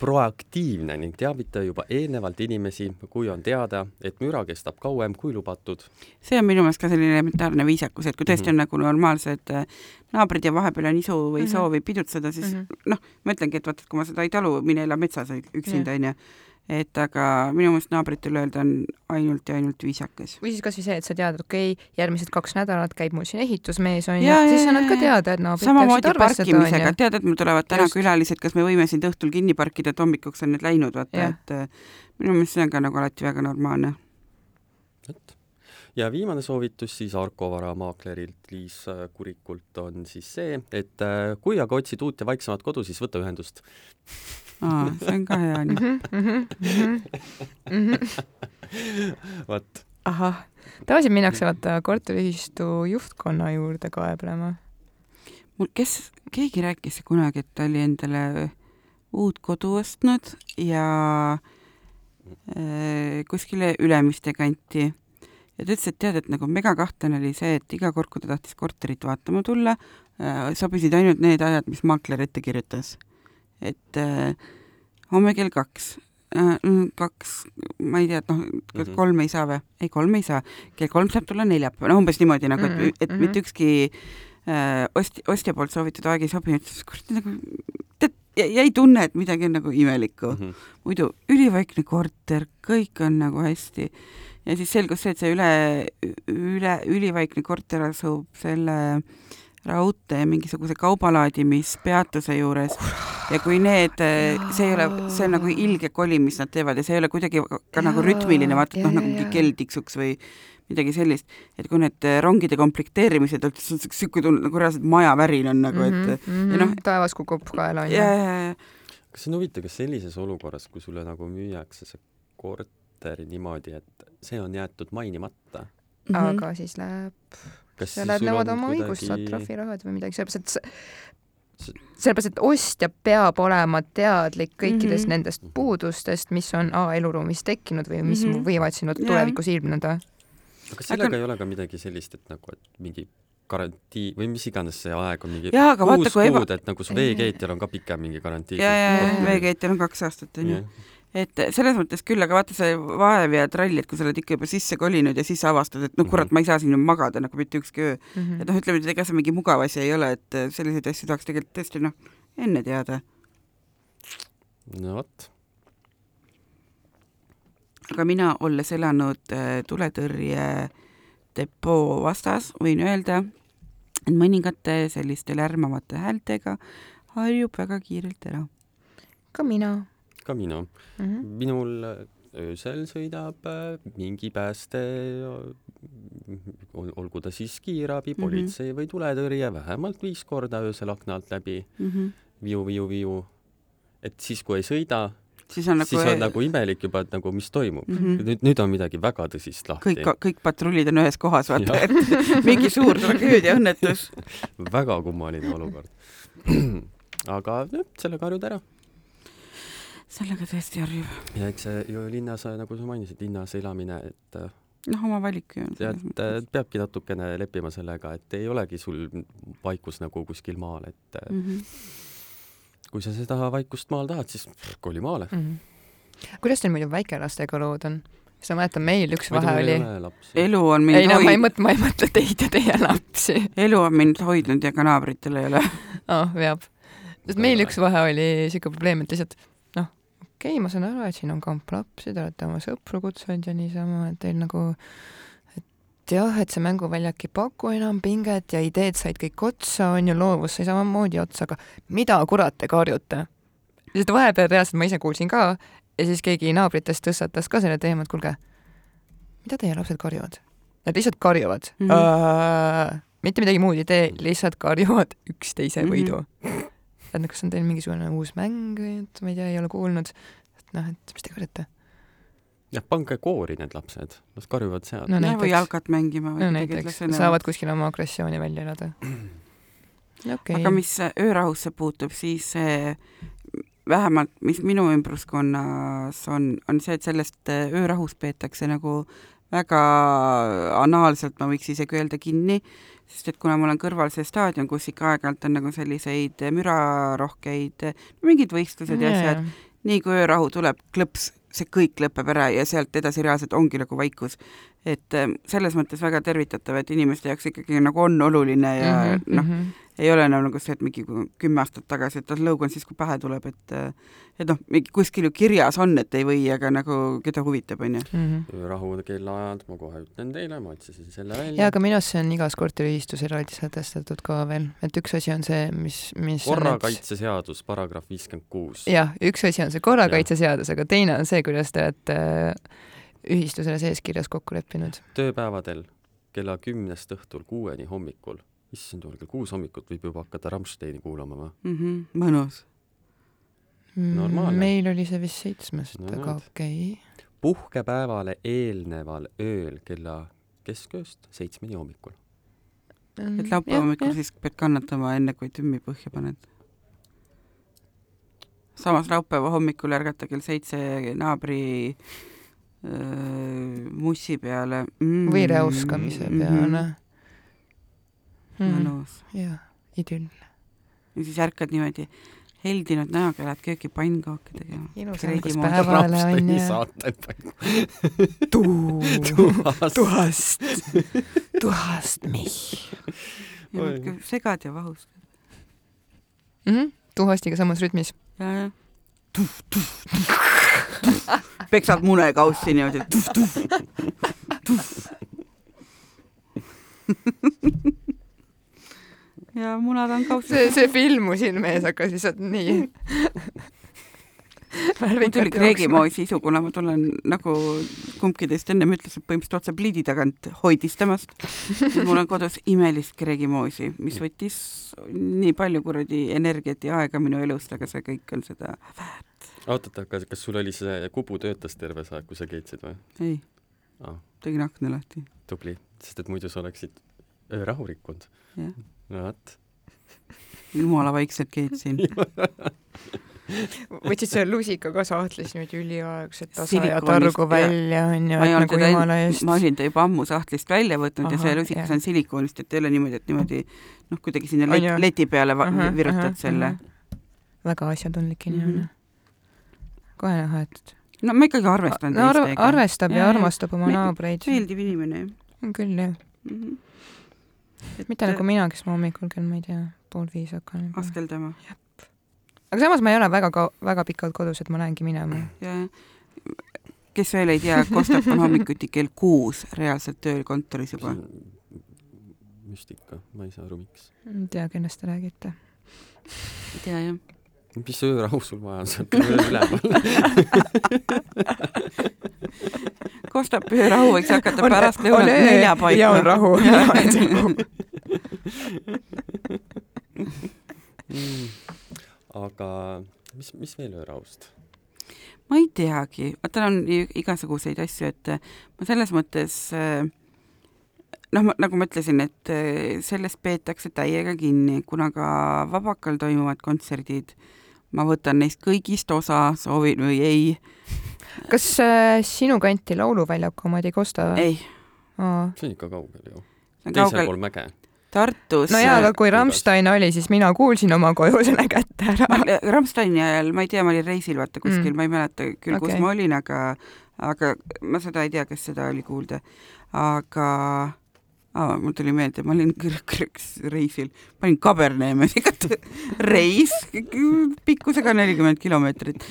proaktiivne ning teavita juba eelnevalt inimesi, kui on teada, et müra kestab kauem kui lubatud. see on minu meelest ka selline elementaarne viisakus, et kui tõesti Mhm. on nagu normaalsed äh, naabrid ja vahepeal on isu või Mhm. soovi pidutseda, siis Mhm. noh, ma ütlengi, et vaata, et kui ma seda ei talu, mine ela metsas üksinda, onju. Et aga minu meelest naabritele öelda on ainult ja ainult viisakas. või siis kasvõi see, et sa tead, okei okay,, järgmised kaks nädalat käib mul siin ehitusmees onju siis sa annad ka teada, et naabrid samamoodi parkimisega, tead, et mul tulevad täna Just. külalised, kas me võime sind õhtul kinni parkida, et hommikuks on need läinud, vaata, et äh, minu meelest see on ka nagu alati väga normaalne. et ja viimane soovitus siis Arko varamaklerilt Liis Kurikult on siis see, et äh, kui aga otsid uut ja vaiksemat kodu, siis võta ühendust. Aa, [LAUGHS] see on ka hea nii. vot, ahah, tavaliselt minnakse vaata korteriühistu juhtkonna juurde kaeblema. mul, kes, keegi rääkis kunagi, et ta oli endale uut kodu ostnud ja äh, kuskile Ülemiste kanti ja ta ütles, et tead, et nagu megakahtlane oli see, et iga kord, kui ta tahtis korterit vaatama tulla äh,, sobisid ainult need ajad, mis maakler ette kirjutas. Et äh, homme kell kaks äh,, kaks, ma ei tea, et noh, kas Mhm. kolm ei saa või? ei, kolm ei saa. kell kolm saab tulla neljapäeval, no umbes niimoodi nagu, et Mhm,, et mhm. mitte ükski äh, ost-, ostja poolt soovitud aeg ei sobi, ütles, kurat nagu tead, jäi tunne, et midagi on nagu imelikku. Mhm. muidu ülivaikne korter, kõik on nagu hästi. ja siis selgus see, et see üle, üle, ülivaikne korter asub selle raudtee mingisuguse kaubalaadimispeatuse juures ja kui need, see ei ole, see on nagu ilge koli, mis nad teevad ja see ei ole kuidagi ka, ka nagu rütmiline, vaata, et noh, nagu mingi kell tiksuks või midagi sellist, et kui need rongide komplekteerimised, siuke tunne nagu reaalselt majavärin on nagu, et ja noh- taevas kukub kaela ja, onju. ja, ja kas see on huvitav, kas sellises olukorras, kui sulle nagu müüakse see korter niimoodi, et see on jäetud mainimata, Mhm. aga siis läheb, kas sa siis lähed nõuad oma õigust, saad trahvirahad või midagi, sellepärast et sellepärast, et ostja peab olema teadlik kõikidest Mhm. nendest puudustest, mis on A eluruumis tekkinud või mis Mhm. võivad sinu tulevikus ilmneda. aga sellega Aga- ei ole ka midagi sellist, et nagu, et mingi garantii või mis iganes see aeg on mingi aga vaata, kuus kui eba- kuud, et nagu su veekeetjal on ka pikem mingi garantii. ja, ja, ja Jaa. veekeetil on kaks aastat onju et selles mõttes küll, aga vaata see vaev ja trall, et kui sa oled ikka juba sisse kolinud ja siis avastad, et no kurat, Mhm. ma ei saa siin ju magada nagu mitte ükski öö. Mhm. et noh, ütleme, et ega see mingi mugav asi ei ole, et selliseid asju tahaks tegelikult tõesti noh, enne teada. no vot, aga mina, olles elanud äh, tuletõrje depoo vastas, võin öelda, et mõningate selliste lärmavate häältega harjub väga kiirelt ära. ka mina ka mina. mm. -hmm. minul öösel sõidab äh, mingi pääste, olgu ta siis kiirabi, Mhm. politsei või tuletõrje, vähemalt viis korda öösel akna alt läbi, Mm -hmm. viu, viu, viu. et siis, kui ei sõida, siis on nagu, siis on nagu imelik juba, et nagu mis toimub mm. -hmm. nüüd, nüüd on midagi väga tõsist lahti kõik, kõik patrullid on ühes kohas, vaata, Jah. et mingi suur tragöödia, õnnetus. [LAUGHS] väga kummaline olukord. [CLEARS THROAT] aga noh, sellega harjud ära. Sellega tõesti harjub. ja eks see ju linnas, nagu sa mainisid, linnas elamine, et äh, noh, oma valik ju. tead, äh, peabki natukene leppima sellega, et ei olegi sul vaikus nagu kuskil maal, et mm -hmm. kui sa seda vaikust maal tahad, siis koli maale mm. -hmm. kuidas teil muidu väikelastega lood on? sa mäletad, meil üks vahe oli. elu on mind ei no hoid... ma ei mõtle, ma ei mõtle teid ja teie lapsi. elu on mind hoidnud ja ka naabritel ei ole. [LAUGHS] oh,, veab. sest meil üks vahe oli siuke probleem, et lihtsalt okei okay,, ma saan aru, et siin on kamp lapsi, te olete oma sõpru kutsunud ja niisama, et teil nagu, et jah, et see mänguväljak ei paku enam pinget ja ideed said kõik otsa, on ju, loovus sai samamoodi otsa, aga mida kurat te karjute? lihtsalt vahepeal reaalselt ma ise kuulsin ka ja siis keegi naabritest tõstatas ka selle teema, et kuulge, mida teie lapsed karjuvad? Nad lihtsalt karjuvad mm. -hmm. mitte midagi muud ei tee, lihtsalt karjuvad üksteise võidu mm. -hmm et kas on teil mingisugune uus mäng või et ma ei tea, ei ole kuulnud, et noh, et mis te karjute? jah, pange koori need lapsed, las karjuvad seal no,. või jalkat mängima. no näiteks, saavad kuskil oma agressiooni välja elada [CLEARS THROAT] okay.. aga mis öörahusse puutub, siis vähemalt, mis minu ümbruskonnas on, on see, et sellest öörahust peetakse nagu väga anaalselt, ma võiks isegi öelda, kinni sest et kuna mul on kõrval see staadion, kus ikka aeg-ajalt on nagu selliseid mürarohkeid, mingid võistlused ja asjad, nii kui öörahu tuleb, klõps, see kõik lõpeb ära ja sealt edasi reaalselt ongi nagu vaikus. et ähm, selles mõttes väga tervitatav, et inimeste jaoks ikkagi nagu on oluline ja mm -hmm, noh mm -hmm., ei ole enam nagu see, et mingi kümme aastat tagasi, et lõug on siis, kui pähe tuleb, et et noh, mingi kuskil ju kirjas on, et ei või, aga nagu keda huvitab, on ju. Mhm. rahu kellaajad, ma kohe ütlen teile, ma otsisin selle välja. jaa, aga minu arust see on igas korteriühistus eraldi sätestatud ka veel, et üks asi on see, mis, mis korrakaitseseadus, paragrahv viiskümmend kuus. jah, üks asi on see korrakaitseseadus, aga teine on see, kuidas te olete äh, ühistusele sees kirjas kokku leppinud. tööpäevadel kella kümnest õhtul kuueni hommikul issand jumal, kell kuus hommikut võib juba hakata Rammsteini kuulama või mm? -hmm, mõnus Normaalne. meil oli see vist seitsmest no,, aga okei okay.. puhkepäevale eelneval ööl kella keskööst seitsmeni hommikul mm,. et laupäeva hommikul siis pead kannatama, enne kui tümmi põhja paned? samas laupäeva hommikul ärgata kell seitse naabri öö, mussi peale mm,. või räuskamise peale mm. -hmm mõnus mm.. jah, idüll. ja siis ärkad niimoodi heldinud näoga, lähed kööki pannkooke tegema. ilus algus päevale onju. tuhast, tuhast, tuhast mich. segad ja vahustad mm. -hmm. tuhastiga samas rütmis. ja, ja. tuh, tuh, tuh. peksad munekaussi niimoodi ja munad on kaussi. see, see filmusin mees hakkas lihtsalt nii [LAUGHS] mul tuli Kreegimooi sisu, kuna ma tulen nagu kumbki teist ennem ütles, et põhimõtteliselt otse pliidi tagant hoidistamast. mul on kodus imelist Kreegimoosi, mis võttis nii palju kuradi energiat ja aega minu elust, aga see kõik on seda väärt. oot-oot, aga kas sul oli see kubu töötas terve see aeg, kui sa keetsid või? ei ah.. tegin akna lahti. tubli, sest et muidu sa oleksid öörahu rikkunud. No vot. jumala vaikselt keetsin [LAUGHS] võtsid selle lusika ka sahtlis niimoodi üliaegselt tasa ja targu välja onju, et nagu jumala eest. ma olin ta juba ammu sahtlist välja võtnud Aha, ja see lusikas jah. on silikoonist, et ei ole niimoodi, et niimoodi noh, kuidagi sinna let, leti peale aha, virutad aha, selle. väga asjatundlik inimene mm. -hmm. kohe näha, et no ma ikkagi arvestan no, teistega. arvestab ja, ja armastab oma naabreid. meeldiv inimene. küll jah mm. -hmm et mitte nagu mina, kes ma hommikul kell, ma ei tea, pool viis hakkan askeldama. aga samas ma ei ole väga ka-, väga pikalt kodus, et ma lähengi minema. kes veel ei tea, Kostap on hommikuti kell kuus reaalselt tööl kontoris juba. müstika, ma ei saa aru, miks. ei tea, kellest te räägite. ei tea jah mis öörahu sul vaja on, sa oled üleval [LAUGHS] kostab öörahu, võiks [LAUGHS] hakata pärastlõunat nelja paiku. ja on rahu. [LAUGHS] [LAUGHS] Mm. aga mis, mis veel öörahust? ma ei teagi, vaata on igasuguseid asju, et ma selles mõttes noh, nagu ma ütlesin, et sellest peetakse täiega kinni, kuna ka Vabakal toimuvad kontserdid ma võtan neist kõigist osa, soovin või ei. kas äh, sinu kanti Lauluväljaku omad ei kosta või? ei. see on ikka kaugel ju. teisel kaugel pool mäge. Tartus. no jaa, aga kui Rammstein oli, siis mina kuulsin oma koju selle kätte ära. Rammsteini ajal, ma ei tea, ma olin reisil vaata kuskil mm., ma ei mäleta küll okay., kus ma olin, aga, aga ma seda ei tea, kas seda oli kuulda. aga ah,, mul tuli meelde, ma olin reisil, ma olin Kaberneemega [LAUGHS] reis, pikkusega nelikümmend kilomeetrit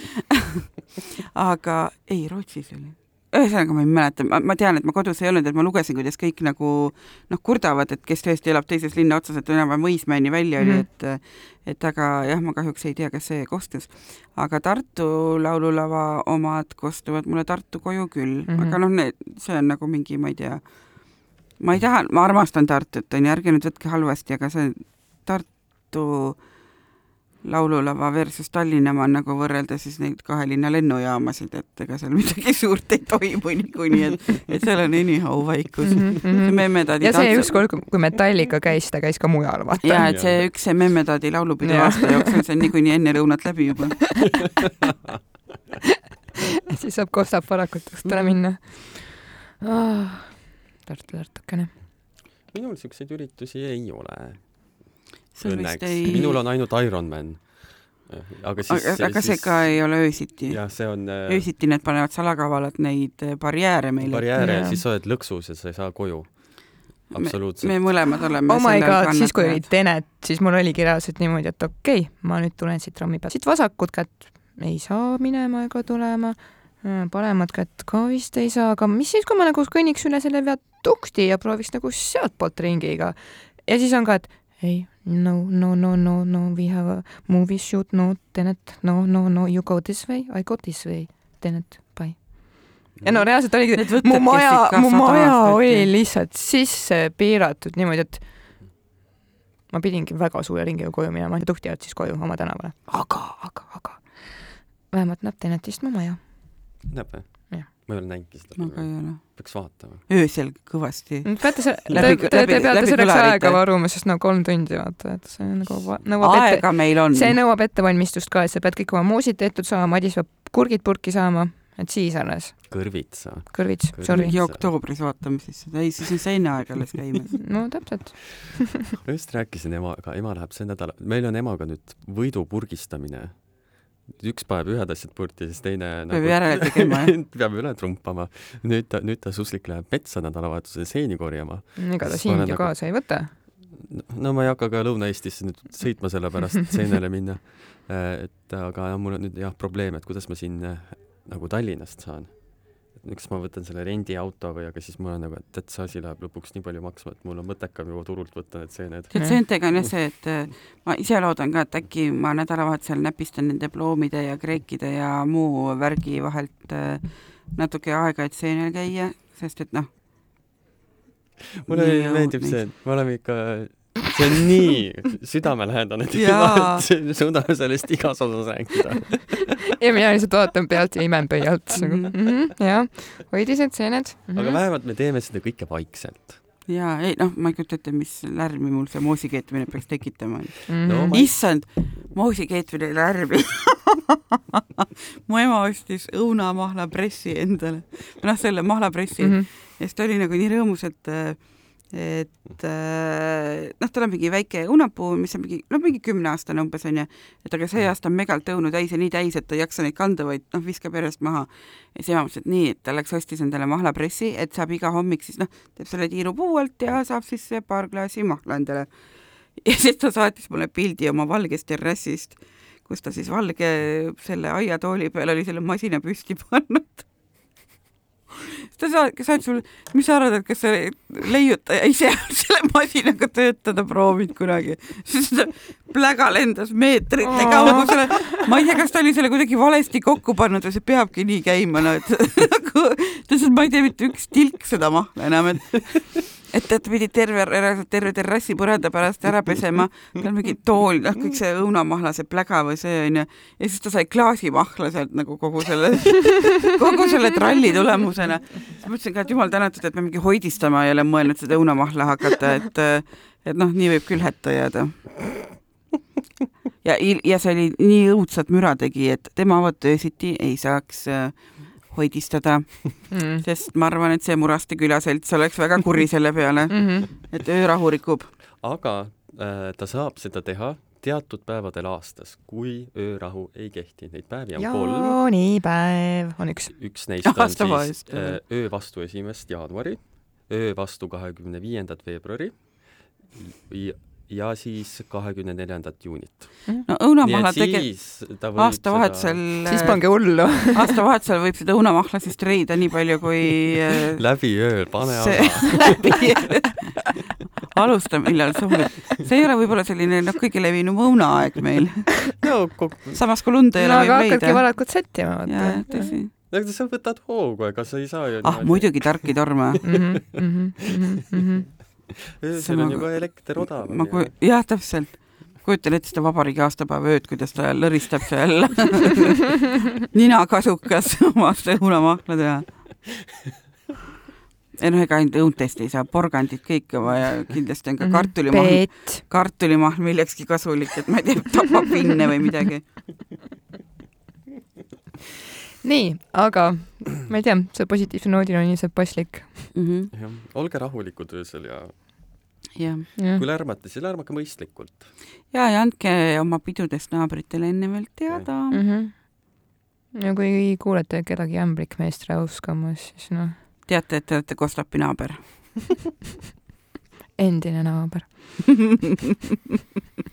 [LAUGHS] aga ei, Rootsis olin ühesõnaga ma ei mäleta, ma tean, et ma kodus ei olnud, et ma lugesin, kuidas kõik nagu noh, kurdavad, et kes tõesti elab teises linna otsas, et enam-vähem Mõismäeni välja oli mm, -hmm. et et aga jah, ma kahjuks ei tea, kas see kostus. aga Tartu laululava omad kostuvad mulle Tartu koju küll mm, -hmm. aga noh, need, see on nagu mingi, ma ei tea, ma ei taha, ma armastan Tartut, onju, ärge nüüd võtke halvasti, aga see Tartu laululava versus Tallinna oma nagu võrrelda siis neid kahe linna lennujaamasid, et ega seal [LAUGHS] midagi suurt ei toimu niikuinii, et, et seal on anyhow vaikus mm. -hmm. Memmetaadi ja see tantsu... ükskord, kui Metallica käis, ta käis ka mujal, vaata. ja, et see üks see Memmetaadi laulupidu aasta jooksul, see on niikuinii enne lõunat läbi juba [LAUGHS] siis saab Kostap varakutest ära minna oh,. Tartu, Tartukene. minul siukseid üritusi ei ole õnneks ei.... minul on ainult Ironman. aga siis aga, aga see siis... ka ei ole öösiti? jah, see on äh... öösiti need panevad salakavalalt neid äh, barjääre meile. barjääre ja siis sa oled lõksus ja sa ei saa koju. absoluutselt. me mõlemad oleme oh my god, siis kui oli Tenet, siis mul oligi reaalselt niimoodi, et okei okay,, ma nüüd tulen siit trammi pealt, siit vasakut kätt ei saa minema ega tulema paremat kätt ka vist ei saa, aga mis siis, kui ma nagu kõnniks üle selle viadukti ja prooviks nagu sealtpoolt ringiga. ja siis on ka, et ei, no, no, no, no, no, we have a movie shoot, no, Tenet, no, no, no, you go this way, I go this way, Tenet, bye. ja no reaalselt oligi, mu maja, mu maja oli lihtsalt sisse piiratud niimoodi, et ma pidingi väga suure ringiga koju minema tuhti jäävad siis koju oma tänavale. aga, aga, aga vähemalt näeb Tenetist mu maja. Näeb või? ma ei ole näinudki seda. ma ka ei ole. peaks vaatama. öösel kõvasti. peate se-, te, te, te peate selleks aega varuma, sest no kolm tundi vaata, et see nagu nõuab aega ette, meil on. see nõuab ettevalmistust ka, et sa pead kõik oma muusid tehtud saama, Madis peab kurgid purki saama, et siis alles. kõrvitsa. kõrvits, sorry. mingi oktoobris vaatame siis seda, ei siis on seina aeg alles käimas [LAUGHS] no täpselt ma just rääkisin emaga, ema läheb see nädal, meil on emaga nüüd võidupurgistamine üks paneb ühed asjad purti, siis teine peab nagu, järele tegema, jah? [LAUGHS] peab üle trumpama. nüüd ta, nüüd ta suslik läheb metsa nädalavahetusel seeni korjama. ega ta sind ju nagu... kaasa ei võta. no ma ei hakka ka Lõuna-Eestisse nüüd sõitma selle pärast, [LAUGHS] seenele minna. et aga jah, mul on nüüd jah probleem, et kuidas ma siin nagu Tallinnast saan kas ma võtan selle rendiauto või, aga siis mul on nagu, et, et see asi läheb lõpuks nii palju maksma, et mul on mõttekam juba turult võtta need seened. tead, seentega on jah see, et ma ise loodan ka, et äkki ma nädalavahetusel näpistan nende ploomide ja kreekide ja muu värgi vahelt äh, natuke aega, et seenel käia, sest et noh. mulle meeldib see, et me oleme ikka see on nii südamelähedane teema, et suudame sellest igas osas rääkida [LAUGHS] ja mina lihtsalt vaatan pealt ja imen pöialt mm. -hmm. jah, hoidised seened mm. -hmm. aga vähemalt me teeme seda kõike vaikselt. ja ei noh, ma ei kujuta ette, mis lärmi mul see moosi keetmine peaks tekitama mm. -hmm. No, ma... issand, moosi keetmine lärmi [LAUGHS] mu ema ostis õunamahlapressi endale, noh selle mahlapressi mm -hmm. ja siis ta oli nagu nii rõõmus, et äh, et äh, noh, tal on mingi väike õunapuu, mis on mingi, no mingi kümneaastane umbes onju, et aga see aasta on megalt õunu täis ja nii täis, et ta ei jaksa neid kanda, vaid noh, viskab järjest maha. ja siis ema mõtles, et nii, et ta läks ostis endale mahlapressi, et saab iga hommik siis noh, teeb selle tiiru puu alt ja saab siis paar klaasi mahla endale. ja siis ta saatis mulle pildi oma valgest terrassist, kus ta siis valge selle aiatooli peal oli selle masina püsti pannud ta saatis sulle, mis sa arvad, et kas see leiutaja ise on [LAUGHS] selle masinaga töötada proovinud kunagi? siis ta pläga lendas meetrite kaugusele. ma ei tea, kas ta oli selle kuidagi valesti kokku pannud või see peabki nii käima, no et [LAUGHS] nagu ta ütles, et ma ei tee mitte üks tilk seda mahla enam, et et ta pidi terve, terve terrassi põranda pärast ära pesema, tal mingi tool, noh, kõik see õunamahla, see pläga või see onju, ja siis ta sai klaasimahla sealt nagu kogu selle, [LAUGHS] kogu selle tralli tulemusena. siis mõtlesin ka, et jumal tänatud, et me mingi hoidistama ei ole mõelnud seda õunamahla hakata, et et noh, nii võib küll hätta jääda. Ja, ja see oli nii õudset müra tegi, et tema vot öösiti ei saaks. äh, hoidistada, mm.. sest ma arvan, et see Muraste külaselts oleks väga kuri selle peale, Mm -hmm. et öörahu rikub. aga äh, ta saab seda teha teatud päevadel aastas, kui öörahu ei kehti. Neid päevi on kolm, jaanipäev on üks. üks neist on Aastava siis äh, öö vastu esimest jaanuari, öö vastu kahekümne viiendat veebruari ja, siis kahekümne neljandat juunit. no nii õunamahla et tege-, siis ta võib aastavahetusel, siis pange hullu. [LAUGHS] aastavahetusel võib seda õunamahla siis treida nii palju, kui äh, seda läbi öö, pane see [LAUGHS] läbi alusta, millal sobib. see ei ole võib-olla selline noh, kõige levinum õunaaeg meil, no kokku, samas kui lund ei no ole aga võib hakkadki varakult sättima, jaa, vaata. tõsi. aga sa võtad hoogu, ega sa ei saa ju ah, muidugi tarki torma. Mhm, öösel See on ma- juba elekter odavam ma kui, jah, täpselt. kujutan ette seda vabariigi aastapäeva ööd, kuidas ta lõristab seal [LAUGHS] ninakasukas oma õunamahla teha. ei noh, ega ainult õuntest ei saa, porgandit kõike vaja, kindlasti on ka kartulimahl, Peet. kartulimahl millekski kasulik, et ma ei tea, tapab pinne või midagi. [LAUGHS] nii, aga ma ei tea, see positiivse noodil on ilmselt paslik. jah, olge rahulikud öösel ja jah, kui lärmate, siis lärmake mõistlikult. ja, ja andke oma pidudest naabritele enne veel teada. mm. -hmm. ja kui kuulete kedagi ämblikmeest räuskamas, siis noh, teate, et te olete Kostapi naaber. [LAUGHS] endine naaber. [LAUGHS]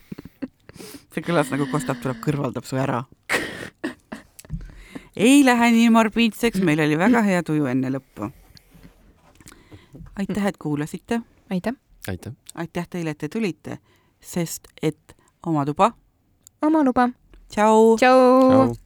see kõlas nagu Kostap tuleb, kõrvaldab su ära. [LAUGHS] ei lähe nii morbiidseks, meil oli väga hea tuju enne lõppu. aitäh, et kuulasite, aitäh. aitäh. aitäh teile, et te tulite, sest et oma tuba, oma luba. tšau. tšau, tšau.. tšau.